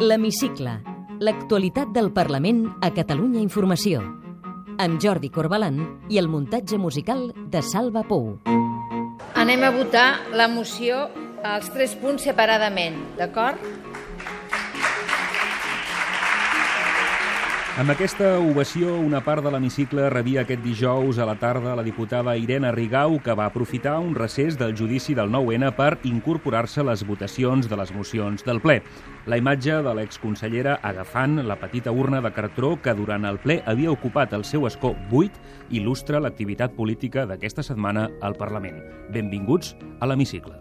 L'Hemicicle. L'actualitat del Parlament a Catalunya Informació. Amb Jordi Corbalan i el muntatge musical de Salva Pou. Anem a votar la moció als tres punts separadament, d'acord? Amb aquesta ovació, una part de l'hemicicle rebia aquest dijous a la tarda la diputada Irene Rigau, que va aprofitar un recés del judici del 9-N per incorporar-se a les votacions de les mocions del ple. La imatge de l'exconsellera agafant la petita urna de cartró que durant el ple havia ocupat el seu escó buit il·lustra l'activitat política d'aquesta setmana al Parlament. Benvinguts a l'hemicicle.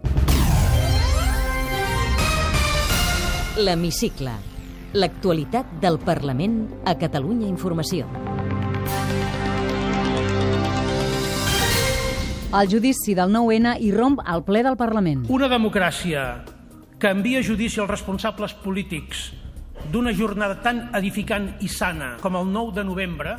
L'Hemicicle. L'actualitat del Parlament a Catalunya Informació. El judici del 9-N irromp al ple del Parlament. Una democràcia que envia a judici als responsables polítics d'una jornada tan edificant i sana com el 9 de novembre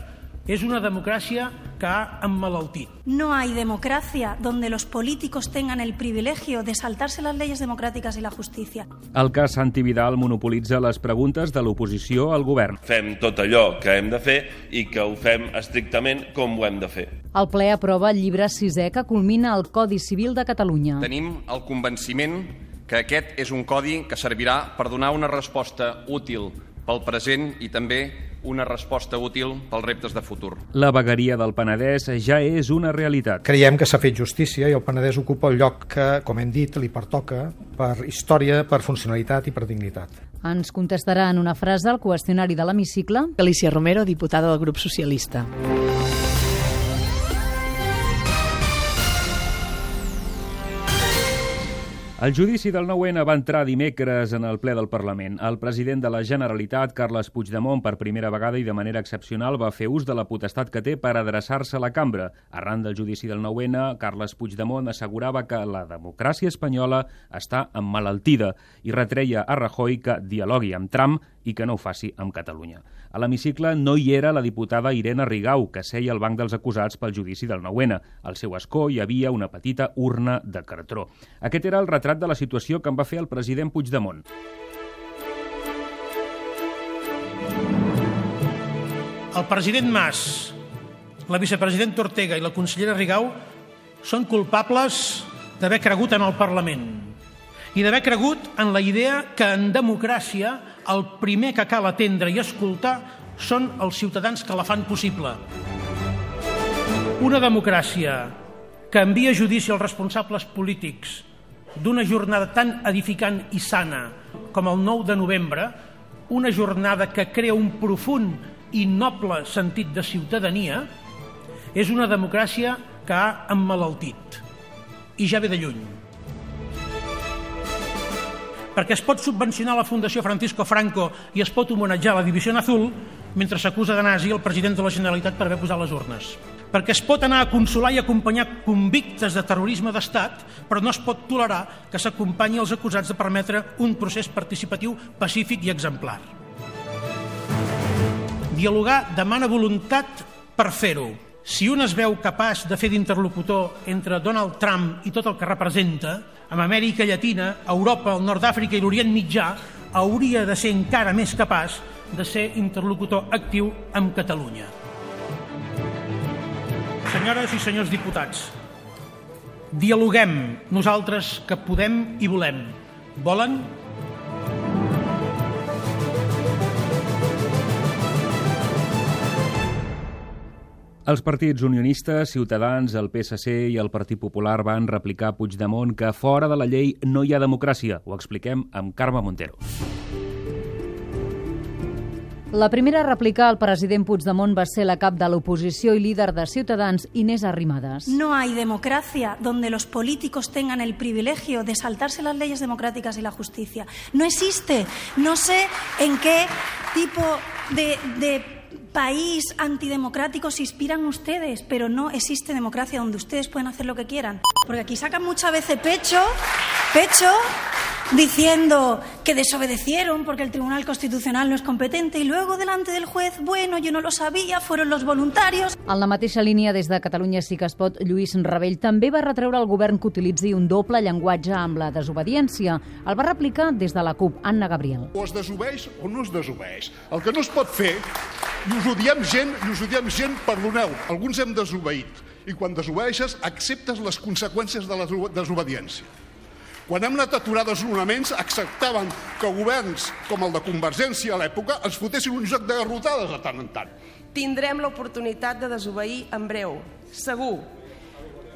és una democràcia que ha emmalaltit. No hay democracia donde los políticos tengan el privilegio de saltarse las leyes democráticas y la justicia. El cas Santi Vidal monopolitza les preguntes de l'oposició al govern. Fem tot allò que hem de fer i que ho fem estrictament com ho hem de fer. El ple aprova el llibre sisè que culmina el Codi Civil de Catalunya. Tenim el convenciment que aquest és un codi que servirà per donar una resposta útil pel present i també una resposta útil pels reptes de futur. La vegueria del Penedès ja és una realitat. Creiem que s'ha fet justícia i el Penedès ocupa el lloc que, com hem dit, li pertoca per història, per funcionalitat i per dignitat. Ens contestarà en una frase el qüestionari de l'hemicicle. Alicia Romero, diputada del grup socialista. El judici del 9-N va entrar dimecres en el ple del Parlament. El president de la Generalitat, Carles Puigdemont, per primera vegada i de manera excepcional, va fer ús de la potestat que té per adreçar-se a la cambra. Arran del judici del 9-N, Carles Puigdemont assegurava que la democràcia espanyola està emmalaltida i retreia a Rajoy que dialogui amb Trump i que no ho faci amb Catalunya. A l'hemicicle no hi era la diputada Irene Rigau, que seia al banc dels acusats pel judici del 9-N. Al seu escó hi havia una petita urna de cartró. Aquest era el retrat de la situació que en va fer el president Puigdemont. El president Mas, la vicepresidenta Ortega i la consellera Rigau són culpables d'haver cregut en el Parlament i d'haver cregut en la idea que en democràcia el primer que cal atendre i escoltar són els ciutadans que la fan possible. Una democràcia que envia a judici els responsables polítics d'una jornada tan edificant i sana com el 9 de novembre, una jornada que crea un profund i noble sentit de ciutadania, és una democràcia que ha emmalaltit. I ja ve de lluny perquè es pot subvencionar la Fundació Francisco Franco i es pot homenatjar la Divisió Azul mentre s'acusa de nazi el president de la Generalitat per haver posat les urnes. Perquè es pot anar a consolar i acompanyar convictes de terrorisme d'estat, però no es pot tolerar que s'acompanyi els acusats de permetre un procés participatiu pacífic i exemplar. Dialogar demana voluntat per fer-ho. Si un es veu capaç de fer d'interlocutor entre Donald Trump i tot el que representa, amb Amèrica Llatina, Europa, el nord d'Àfrica i l'Orient Mitjà, hauria de ser encara més capaç de ser interlocutor actiu amb Catalunya. Senyores i senyors diputats, dialoguem nosaltres que podem i volem. Volen? Els partits unionistes, Ciutadans, el PSC i el Partit Popular van replicar a Puigdemont que fora de la llei no hi ha democràcia. Ho expliquem amb Carme Montero. La primera a replicar al president Puigdemont va ser la cap de l'oposició i líder de Ciutadans, Inés Arrimadas. No hay democracia donde los políticos tengan el privilegio de saltarse las leyes democráticas y la justicia. No existe. No sé en qué tipo de, de país antidemocrático se inspiran ustedes, pero no existe democracia donde ustedes pueden hacer lo que quieran. Porque aquí sacan muchas veces pecho, pecho diciendo que desobedecieron porque el Tribunal Constitucional no es competente y luego delante del juez, bueno, yo no lo sabía, fueron los voluntarios. En la mateixa línia, des de Catalunya sí que es pot, Lluís Rebell també va retreure al govern que utilitzi un doble llenguatge amb la desobediència. El va replicar des de la CUP, Anna Gabriel. O es desobeix o no es desobeix. El que no es pot fer, i us ho diem gent, i us ho diem gent, perdoneu, alguns hem desobeït. I quan desobeeixes, acceptes les conseqüències de la desobediència. Quan hem anat a aturar desnonaments, acceptaven que governs com el de Convergència a l'època ens fotessin un joc de garrotades de tant en tant. Tindrem l'oportunitat de desobeir en breu, segur,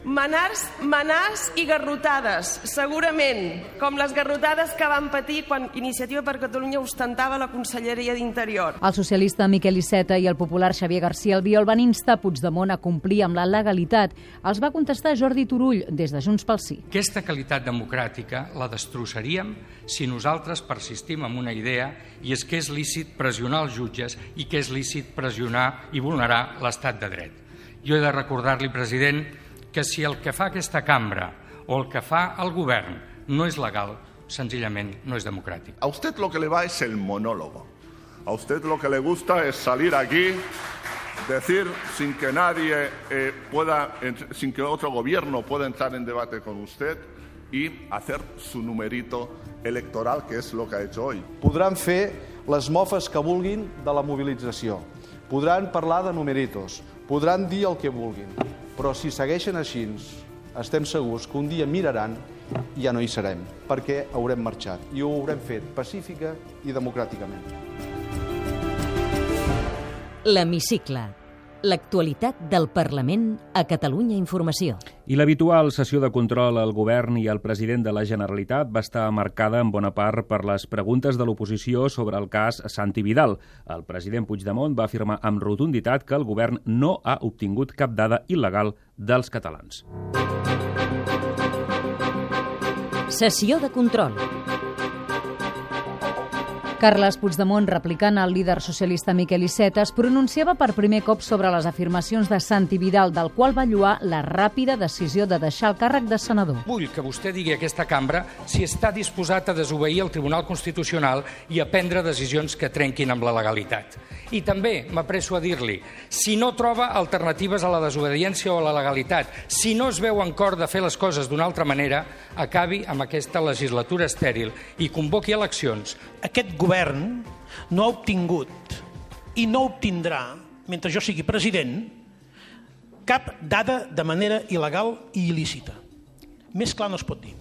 Manars, manars i garrotades, segurament, com les garrotades que van patir quan Iniciativa per Catalunya ostentava la Conselleria d'Interior. El socialista Miquel Iceta i el popular Xavier García Albiol van instar Puigdemont a complir amb la legalitat. Els va contestar Jordi Turull, des de Junts pel Sí. Aquesta qualitat democràtica la destrossaríem si nosaltres persistim en una idea i és que és lícit pressionar els jutges i que és lícit pressionar i vulnerar l'estat de dret. Jo he de recordar-li, president, que si el que fa aquesta cambra o el que fa el govern no és legal, senzillament no es democrático. A usted lo que le va es el monólogo. A usted lo que le gusta es salir aquí, decir sin que nadie eh, pueda, sin que otro gobierno pueda entrar en debate con usted y hacer su numerito electoral, que és el que ha hecho hoy. Podran fer les mofes que vulguin de la mobilització, podran parlar de numeritos, podran dir el que vulguin, però si segueixen així, estem segurs que un dia miraran i ja no hi serem, perquè haurem marxat i ho haurem fet pacífica i democràticament. L'Hemicicle L'actualitat del Parlament a Catalunya Informació. I l'habitual sessió de control al govern i al president de la Generalitat va estar marcada en bona part per les preguntes de l'oposició sobre el cas Santi Vidal. El president Puigdemont va afirmar amb rotunditat que el govern no ha obtingut cap dada il·legal dels catalans. Sessió de control. Carles Puigdemont, replicant al líder socialista Miquel Iceta, es pronunciava per primer cop sobre les afirmacions de Santi Vidal, del qual va lluar la ràpida decisió de deixar el càrrec de senador. Vull que vostè digui a aquesta cambra si està disposat a desobeir el Tribunal Constitucional i a prendre decisions que trenquin amb la legalitat. I també m'apresso a dir-li, si no troba alternatives a la desobediència o a la legalitat, si no es veu en cor de fer les coses d'una altra manera, acabi amb aquesta legislatura estèril i convoqui eleccions. Aquest govern no ha obtingut i no obtindrà, mentre jo sigui president, cap dada de manera il·legal i il·lícita. Més clar no es pot dir.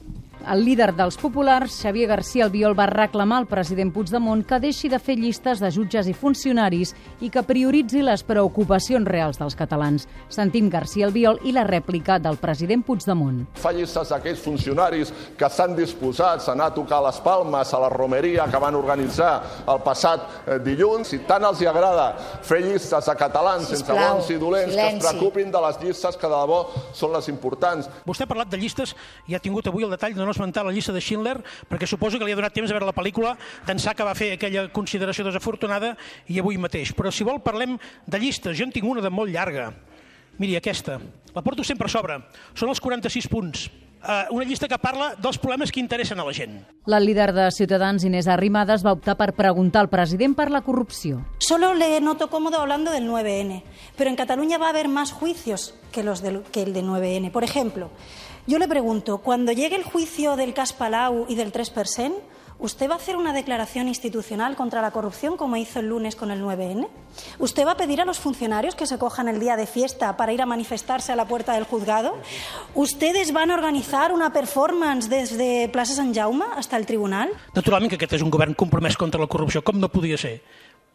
El líder dels populars, Xavier García Albiol, va reclamar al president Puigdemont que deixi de fer llistes de jutges i funcionaris i que prioritzi les preocupacions reals dels catalans. Sentim García Albiol i la rèplica del president Puigdemont. Fa llistes d'aquells funcionaris que estan disposats a anar a tocar les palmes a la romeria que van organitzar el passat eh, dilluns. Si tant els hi agrada fer llistes de catalans Sisplau, sense bons i dolents, silenci. que es preocupin de les llistes que de debò són les importants. Vostè ha parlat de llistes i ha tingut avui el detall de no esmentar la llista de Schindler, perquè suposo que li ha donat temps a veure la pel·lícula d'ençà que va fer aquella consideració desafortunada i avui mateix. Però si vol parlem de llistes. Jo en tinc una de molt llarga. Miri, aquesta. La porto sempre a sobre. Són els 46 punts. Uh, una llista que parla dels problemes que interessen a la gent. La líder de Ciutadans, Inés Arrimadas, va optar per preguntar al president per la corrupció. Solo le noto cómodo hablando del 9N, pero en Cataluña va a haber más juicios que, los del, que el de 9N. Por ejemplo, Yo le pregunto, cuando llegue el juicio del Caspalau y del 3%, ¿usted va a hacer una declaración institucional contra la corrupción como hizo el lunes con el 9N? ¿Usted va a pedir a los funcionarios que se cojan el día de fiesta para ir a manifestarse a la puerta del juzgado? ¿Ustedes van a organizar una performance desde Plaza Sant Jaume hasta el tribunal? Naturalment que aquest és un govern compromès contra la corrupció, com no podia ser.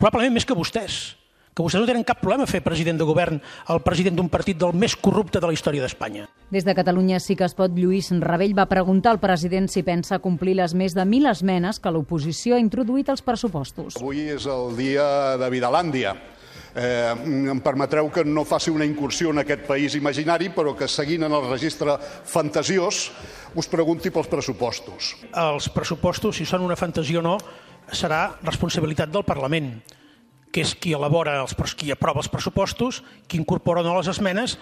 Probablement més que vostès que vostès no tenen cap problema fer president de govern el president d'un partit del més corrupte de la història d'Espanya. Des de Catalunya sí que es pot, Lluís Rebell va preguntar al president si pensa complir les més de mil esmenes que l'oposició ha introduït als pressupostos. Avui és el dia de Vidalàndia. Eh, em permetreu que no faci una incursió en aquest país imaginari, però que seguint en el registre fantasiós us pregunti pels pressupostos. Els pressupostos, si són una fantasia o no, serà responsabilitat del Parlament que és qui elabora els, qui aprova els pressupostos, qui incorpora no les esmenes,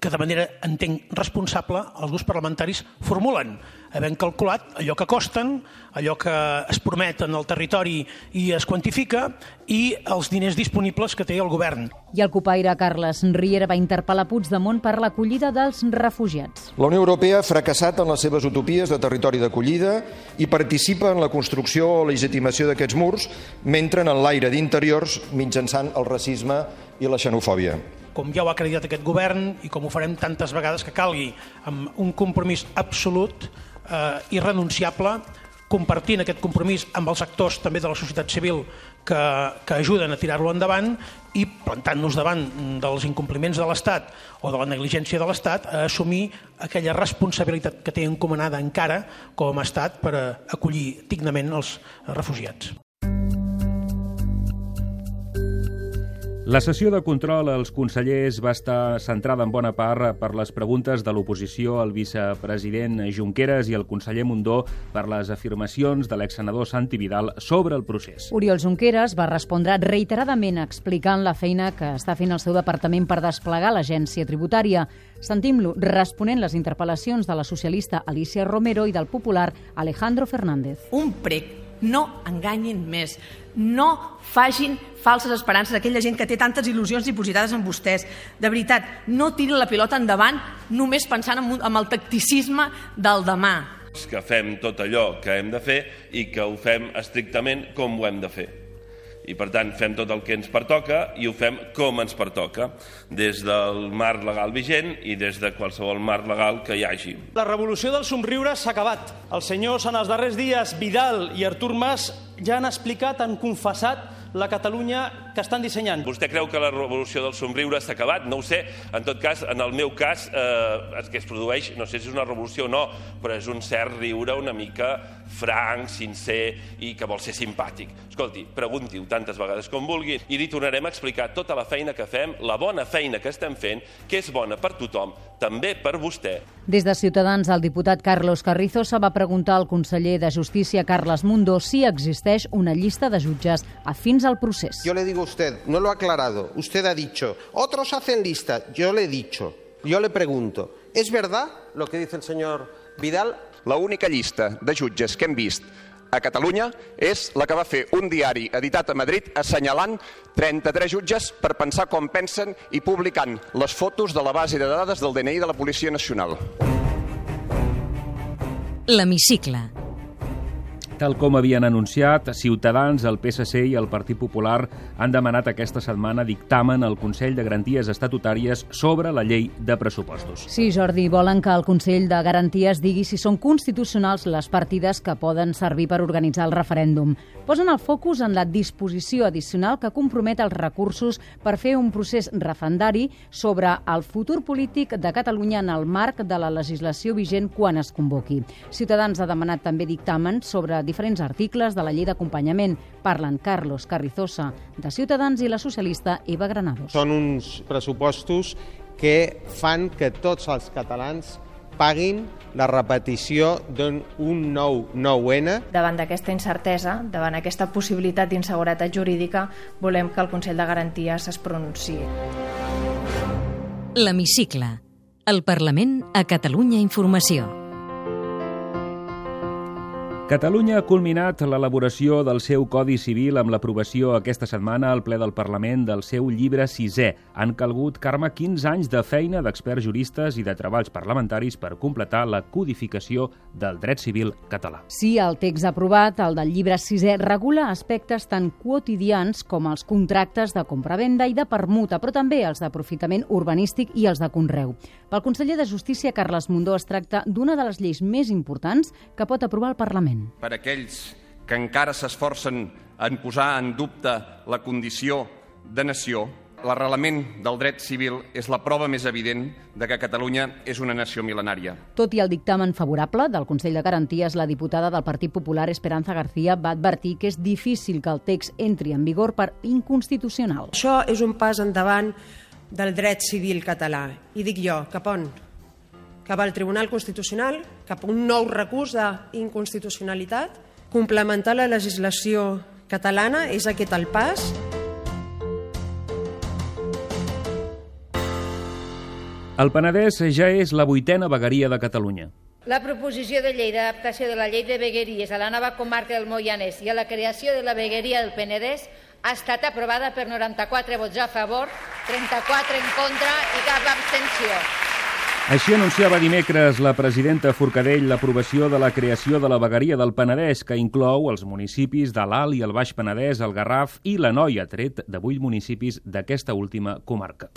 que de manera, entenc, responsable els grups parlamentaris formulen, havent calculat allò que costen, allò que es promet en el territori i es quantifica i els diners disponibles que té el govern. I el copaire Carles Riera va interpel·lar Puigdemont per l'acollida dels refugiats. La Unió Europea ha fracassat en les seves utopies de territori d'acollida i participa en la construcció o legitimació d'aquests murs, mentre en l'aire d'interiors mitjançant el racisme i la xenofòbia com ja ho ha acreditat aquest govern i com ho farem tantes vegades que calgui, amb un compromís absolut, eh, irrenunciable, compartint aquest compromís amb els actors també de la societat civil que, que ajuden a tirar-lo endavant i plantant-nos davant dels incompliments de l'Estat o de la negligència de l'Estat a assumir aquella responsabilitat que té encomanada encara com a Estat per acollir dignament els refugiats. La sessió de control als consellers va estar centrada en bona part per les preguntes de l'oposició al vicepresident Junqueras i el conseller Mundó per les afirmacions de l'exsenador Santi Vidal sobre el procés. Oriol Junqueras va respondre reiteradament explicant la feina que està fent el seu departament per desplegar l'agència tributària. Sentim-lo responent les interpel·lacions de la socialista Alicia Romero i del popular Alejandro Fernández. Un prec no enganyin més, no fagin falses esperances a aquella gent que té tantes il·lusions dipositades en vostès. De veritat, no tirin la pilota endavant només pensant en, en el tacticisme del demà. Que fem tot allò que hem de fer i que ho fem estrictament com ho hem de fer i per tant fem tot el que ens pertoca i ho fem com ens pertoca, des del marc legal vigent i des de qualsevol marc legal que hi hagi. La revolució del somriure s'ha acabat. Els senyors en els darrers dies, Vidal i Artur Mas, ja han explicat, han confessat la Catalunya que estan dissenyant. Vostè creu que la revolució del somriure s'ha acabat? No ho sé. En tot cas, en el meu cas, eh, el que es produeix, no sé si és una revolució o no, però és un cert riure una mica franc, sincer i que vol ser simpàtic. Escolti, pregunti-ho tantes vegades com vulgui i li tornarem a explicar tota la feina que fem, la bona feina que estem fent, que és bona per tothom, també per vostè. Des de Ciutadans, el diputat Carlos Carrizosa va preguntar al conseller de Justícia, Carles Mundo, si existeix una llista de jutges afins al procés. Yo le digo usted, no lo ha aclarado, usted ha dicho, otros hacen lista, yo le he dicho, yo le pregunto, ¿es verdad lo que dice el señor Vidal? La única llista de jutges que hem vist a Catalunya és la que va fer un diari editat a Madrid assenyalant 33 jutges per pensar com pensen i publicant les fotos de la base de dades del DNI de la Policia Nacional. L'hemicicle Tal com havien anunciat, Ciutadans, el PSC i el Partit Popular han demanat aquesta setmana dictamen al Consell de Garanties Estatutàries sobre la llei de pressupostos. Sí, Jordi, volen que el Consell de Garanties digui si són constitucionals les partides que poden servir per organitzar el referèndum. Posen el focus en la disposició addicional que compromet els recursos per fer un procés referendari sobre el futur polític de Catalunya en el marc de la legislació vigent quan es convoqui. Ciutadans ha demanat també dictamen sobre diferents articles de la llei d'acompanyament. Parlen Carlos Carrizosa, de Ciutadans, i la socialista Eva Granados. Són uns pressupostos que fan que tots els catalans paguin la repetició d'un nou 9-N. Davant d'aquesta incertesa, davant aquesta possibilitat d'inseguretat jurídica, volem que el Consell de Garanties es pronunciï. L'hemicicle. El Parlament a Catalunya Informació. Catalunya ha culminat l'elaboració del seu Codi Civil amb l'aprovació aquesta setmana al ple del Parlament del seu llibre sisè. Han calgut, Carme, 15 anys de feina d'experts juristes i de treballs parlamentaris per completar la codificació del dret civil català. Sí, el text aprovat, el del llibre sisè, regula aspectes tan quotidians com els contractes de compravenda i de permuta, però també els d'aprofitament urbanístic i els de conreu. Pel conseller de Justícia, Carles Mundó, es tracta d'una de les lleis més importants que pot aprovar el Parlament. Per aquells que encara s'esforcen en posar en dubte la condició de nació, l'arrelament del dret civil és la prova més evident de que Catalunya és una nació mil·lenària. Tot i el dictamen favorable del Consell de Garanties, la diputada del Partit Popular, Esperanza García, va advertir que és difícil que el text entri en vigor per inconstitucional. Això és un pas endavant del dret civil català. I dic jo, cap on? cap al Tribunal Constitucional, cap a un nou recurs d'inconstitucionalitat. Complementar la legislació catalana és aquest el pas. El Penedès ja és la vuitena vegueria de Catalunya. La proposició de llei d'adaptació de la llei de vegueries a la nova comarca del Moianès i a la creació de la vegueria del Penedès ha estat aprovada per 94 vots a favor, 34 en contra i cap abstenció. Així anunciava dimecres la presidenta Forcadell l'aprovació de la creació de la vegueria del Penedès, que inclou els municipis de l'Alt i el Baix Penedès, el Garraf i la Noia, tret de vuit municipis d'aquesta última comarca.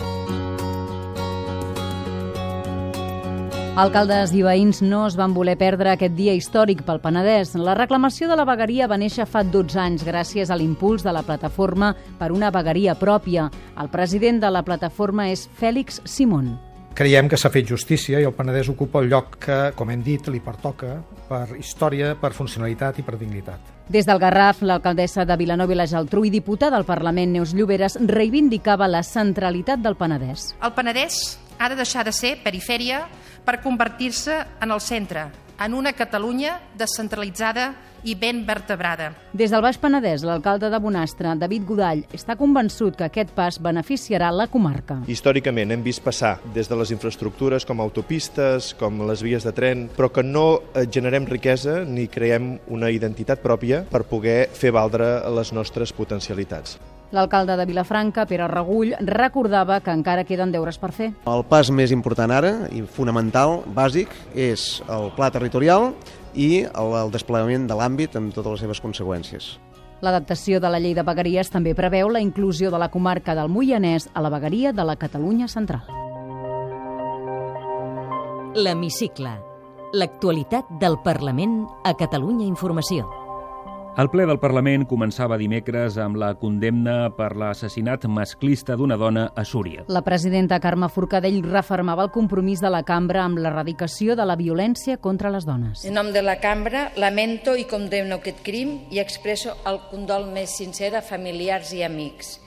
Alcaldes i veïns no es van voler perdre aquest dia històric pel Penedès. La reclamació de la vegueria va néixer fa 12 anys gràcies a l'impuls de la plataforma per una vegueria pròpia. El president de la plataforma és Fèlix Simón. Creiem que s'ha fet justícia i el Penedès ocupa el lloc que, com hem dit, li pertoca per història, per funcionalitat i per dignitat. Des del Garraf, l'alcaldessa de Vilanova i la Geltrú i diputada al Parlament, Neus Lloberes, reivindicava la centralitat del Penedès. El Penedès ha de deixar de ser perifèria per convertir-se en el centre, en una Catalunya descentralitzada i ben vertebrada. Des del Baix Penedès, l'alcalde de Bonastre, David Godall, està convençut que aquest pas beneficiarà la comarca. Històricament hem vist passar des de les infraestructures com autopistes, com les vies de tren, però que no eh, generem riquesa ni creem una identitat pròpia per poder fer valdre les nostres potencialitats. L'alcalde de Vilafranca, Pere Regull, recordava que encara queden deures per fer. El pas més important ara, i fonamental, bàsic, és el pla territorial i el, el desplegament de l'àmbit amb totes les seves conseqüències. L'adaptació de la llei de vegueries també preveu la inclusió de la comarca del Moianès a la vegueria de la Catalunya Central. L'Hemicicle. L'actualitat del Parlament a Catalunya Informació. El ple del Parlament començava dimecres amb la condemna per l'assassinat masclista d'una dona a Súria. La presidenta Carme Forcadell refermava el compromís de la cambra amb l'erradicació de la violència contra les dones. En nom de la cambra, lamento i condemno aquest crim i expresso el condol més sincer a familiars i amics.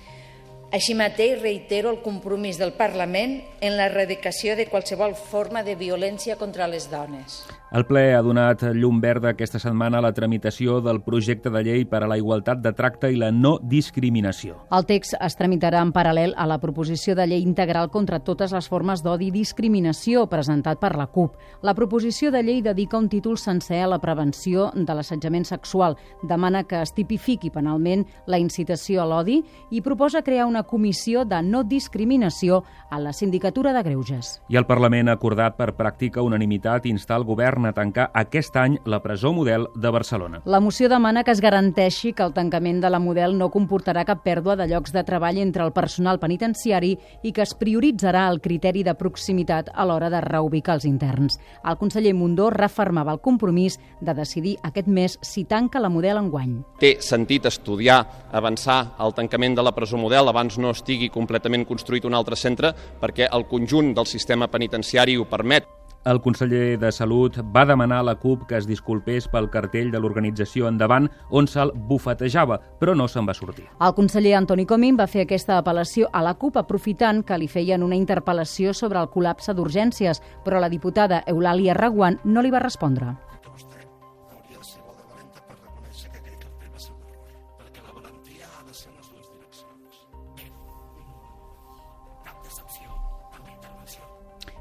Així mateix reitero el compromís del Parlament en l'erradicació de qualsevol forma de violència contra les dones. El ple ha donat llum verda aquesta setmana a la tramitació del projecte de llei per a la igualtat de tracte i la no discriminació. El text es tramitarà en paral·lel a la proposició de llei integral contra totes les formes d'odi i discriminació presentat per la CUP. La proposició de llei dedica un títol sencer a la prevenció de l'assetjament sexual, demana que es tipifiqui penalment la incitació a l'odi i proposa crear una comissió de no discriminació a la Sindicatura de Greuges. I el Parlament ha acordat per pràctica unanimitat instar el govern a tancar aquest any la presó model de Barcelona. La moció demana que es garanteixi que el tancament de la model no comportarà cap pèrdua de llocs de treball entre el personal penitenciari i que es prioritzarà el criteri de proximitat a l'hora de reubicar els interns. El conseller Mundó refermava el compromís de decidir aquest mes si tanca la model enguany. Té sentit estudiar, avançar el tancament de la presó model abans no estigui completament construït un altre centre perquè el conjunt del sistema penitenciari ho permet. El conseller de Salut va demanar a la CUP que es disculpés pel cartell de l'organització Endavant on se'l bufetejava, però no se'n va sortir. El conseller Antoni Comín va fer aquesta apel·lació a la CUP aprofitant que li feien una interpel·lació sobre el col·lapse d'urgències, però la diputada Eulàlia Raguant no li va respondre.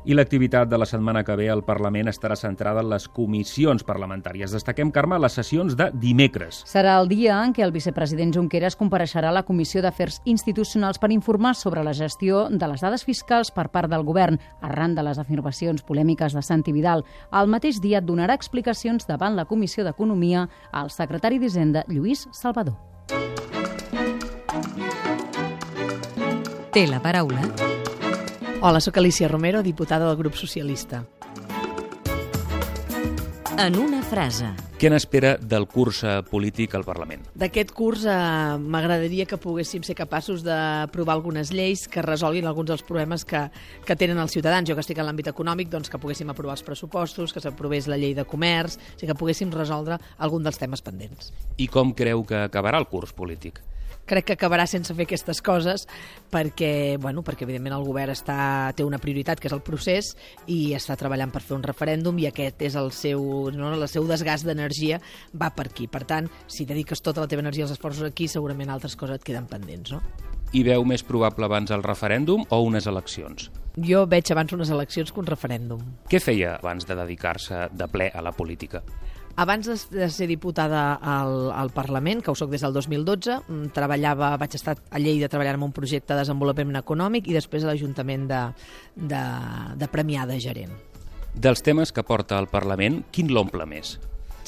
I l'activitat de la setmana que ve al Parlament estarà centrada en les comissions parlamentàries. Destaquem, Carme, les sessions de dimecres. Serà el dia en què el vicepresident Junqueras compareixerà a la Comissió d'Afers Institucionals per informar sobre la gestió de les dades fiscals per part del govern, arran de les afirmacions polèmiques de Santi Vidal. El mateix dia donarà explicacions davant la Comissió d'Economia al secretari d'Hisenda, Lluís Salvador. Té la paraula Hola, sóc Alicia Romero, diputada del grup socialista. En una frase. Què n'espera del curs eh, polític al Parlament? D'aquest curs eh, m'agradaria que poguéssim ser capaços d'aprovar algunes lleis que resolguin alguns dels problemes que, que tenen els ciutadans. Jo que estic en l'àmbit econòmic, doncs que poguéssim aprovar els pressupostos, que s'aprovés la llei de comerç, o sigui, que poguéssim resoldre algun dels temes pendents. I com creu que acabarà el curs polític? Crec que acabarà sense fer aquestes coses perquè, bueno, perquè evidentment el govern està, té una prioritat que és el procés i està treballant per fer un referèndum i aquest és el seu, no, el seu desgast d'energia va per aquí. Per tant, si dediques tota la teva energia als esforços aquí, segurament altres coses et queden pendents, no? i veu més probable abans el referèndum o unes eleccions? Jo veig abans unes eleccions que un referèndum. Què feia abans de dedicar-se de ple a la política? Abans de, de ser diputada al, al Parlament, que ho soc des del 2012, mm, treballava, vaig estar a Lleida treballant en un projecte de desenvolupament econòmic i després a l'Ajuntament de, de, de Premià de Gerent. Dels temes que porta al Parlament, quin l'omple més?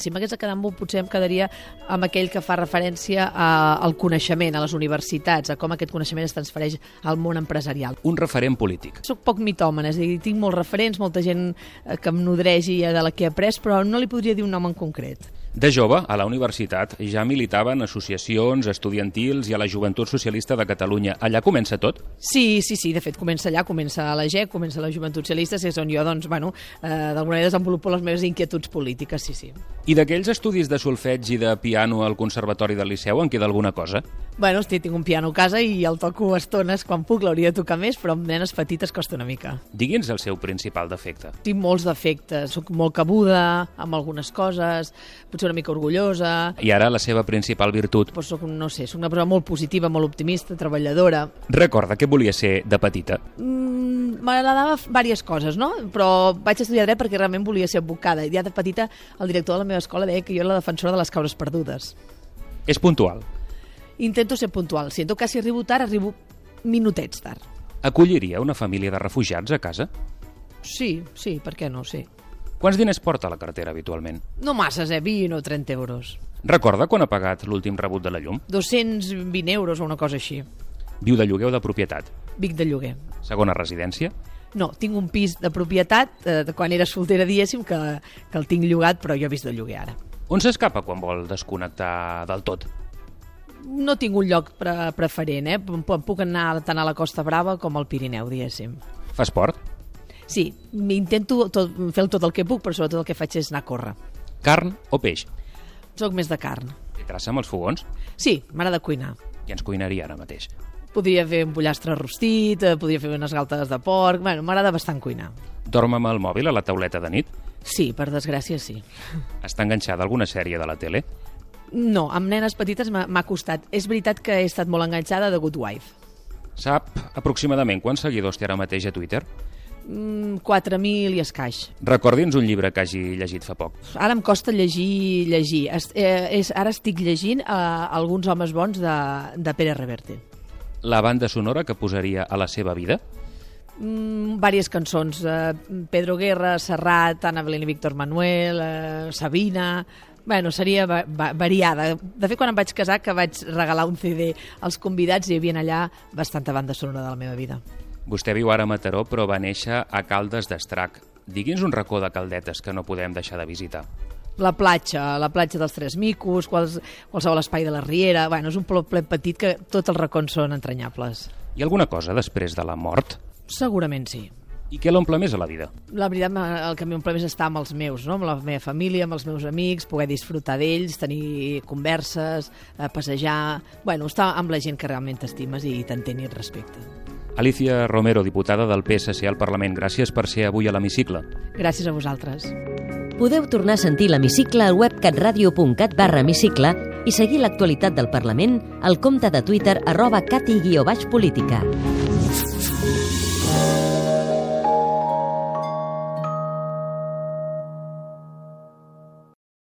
Si m'hagués de quedar amb un, potser em quedaria amb aquell que fa referència a, al coneixement, a les universitats, a com aquest coneixement es transfereix al món empresarial. Un referent polític. Soc poc mitòmen, és a dir, tinc molts referents, molta gent eh, que em nodregi de la que he après, però no li podria dir un nom en concret. De jove, a la universitat, ja militava en associacions estudiantils i a la Joventut Socialista de Catalunya. Allà comença tot? Sí, sí, sí, de fet comença allà, comença a la GEC, comença a la Joventut Socialista, és on jo, doncs, bueno, eh, d'alguna manera desenvolupo les meves inquietuds polítiques, sí, sí. I d'aquells estudis de solfeig i de piano al Conservatori del Liceu en queda alguna cosa? Bueno, hosti, tinc un piano a casa i el toco estones quan puc, l'hauria de tocar més, però amb nenes petites costa una mica. Digui'ns el seu principal defecte. Tinc molts defectes, sóc molt cabuda amb algunes coses, potser una mica orgullosa... I ara la seva principal virtut? Pues soc, no sé, soc una persona molt positiva, molt optimista, treballadora. Recorda què volia ser de petita? Mm, M'agradava diverses coses, no? Però vaig estudiar dret perquè realment volia ser advocada. I ja de petita el director de la meva escola deia que jo era la defensora de les causes perdudes. És puntual. Intento ser puntual. Si en tot cas si arribo tard, arribo minutets tard. Acolliria una família de refugiats a casa? Sí, sí, per què no? Sí. Quants diners porta la cartera habitualment? No masses, eh? 20 o 30 euros. Recorda quan ha pagat l'últim rebut de la llum? 220 euros o una cosa així. Viu de lloguer o de propietat? Vic de lloguer. Segona residència? No, tinc un pis de propietat eh, de quan era soltera, diguéssim, que, que el tinc llogat, però jo he vist de lloguer ara. On s'escapa quan vol desconnectar del tot? No tinc un lloc pre preferent, eh? Puc anar tant a la Costa Brava com al Pirineu, diguéssim. Fa esport? Sí, intento tot, fer tot el que puc, però sobretot el que faig és anar a córrer. Carn o peix? Soc més de carn. Té traça amb els fogons? Sí, m'agrada cuinar. I ens cuinaria ara mateix. Podria fer un pollastre rostit, eh, podria fer unes galtes de porc... Bueno, m'agrada bastant cuinar. Dorm amb el mòbil a la tauleta de nit? Sí, per desgràcia sí. Està enganxada alguna sèrie de la tele? No, amb nenes petites m'ha costat. És veritat que he estat molt enganxada de Good Wife. Sap aproximadament quants seguidors té ara mateix a Twitter? Mm, 4.000 i escaix. Recordi'ns un llibre que hagi llegit fa poc. Ara em costa llegir, llegir. Es, eh, és, ara estic llegint eh, alguns homes bons de, de Pere Reverte. La banda sonora que posaria a la seva vida? Mm, vàries cançons. Eh, Pedro Guerra, Serrat, Ana Belén i Víctor Manuel, eh, Sabina... Bueno, seria va, va, variada. De fet, quan em vaig casar, que vaig regalar un CD als convidats, hi havia allà bastanta banda sonora de la meva vida. Vostè viu ara a Mataró, però va néixer a Caldes d'Estrac. Digui'ns un racó de caldetes que no podem deixar de visitar. La platja, la platja dels Tres Micos, quals, qualsevol espai de la Riera... Bueno, és un ple petit que tots els racons són entranyables. Hi ha alguna cosa després de la mort? Segurament sí. I què l'omple més a la vida? La veritat, el que m'omple més és estar amb els meus, no? amb la meva família, amb els meus amics, poder disfrutar d'ells, tenir converses, eh, passejar... Bueno, estar amb la gent que realment t'estimes i t'entén i et respecta. Alicia Romero, diputada del PSC al Parlament, gràcies per ser avui a l'hemicicle. Gràcies a vosaltres. Podeu tornar a sentir l'hemicicle al web catradio.cat barra hemicicle i seguir l'actualitat del Parlament al compte de Twitter arroba cati-política.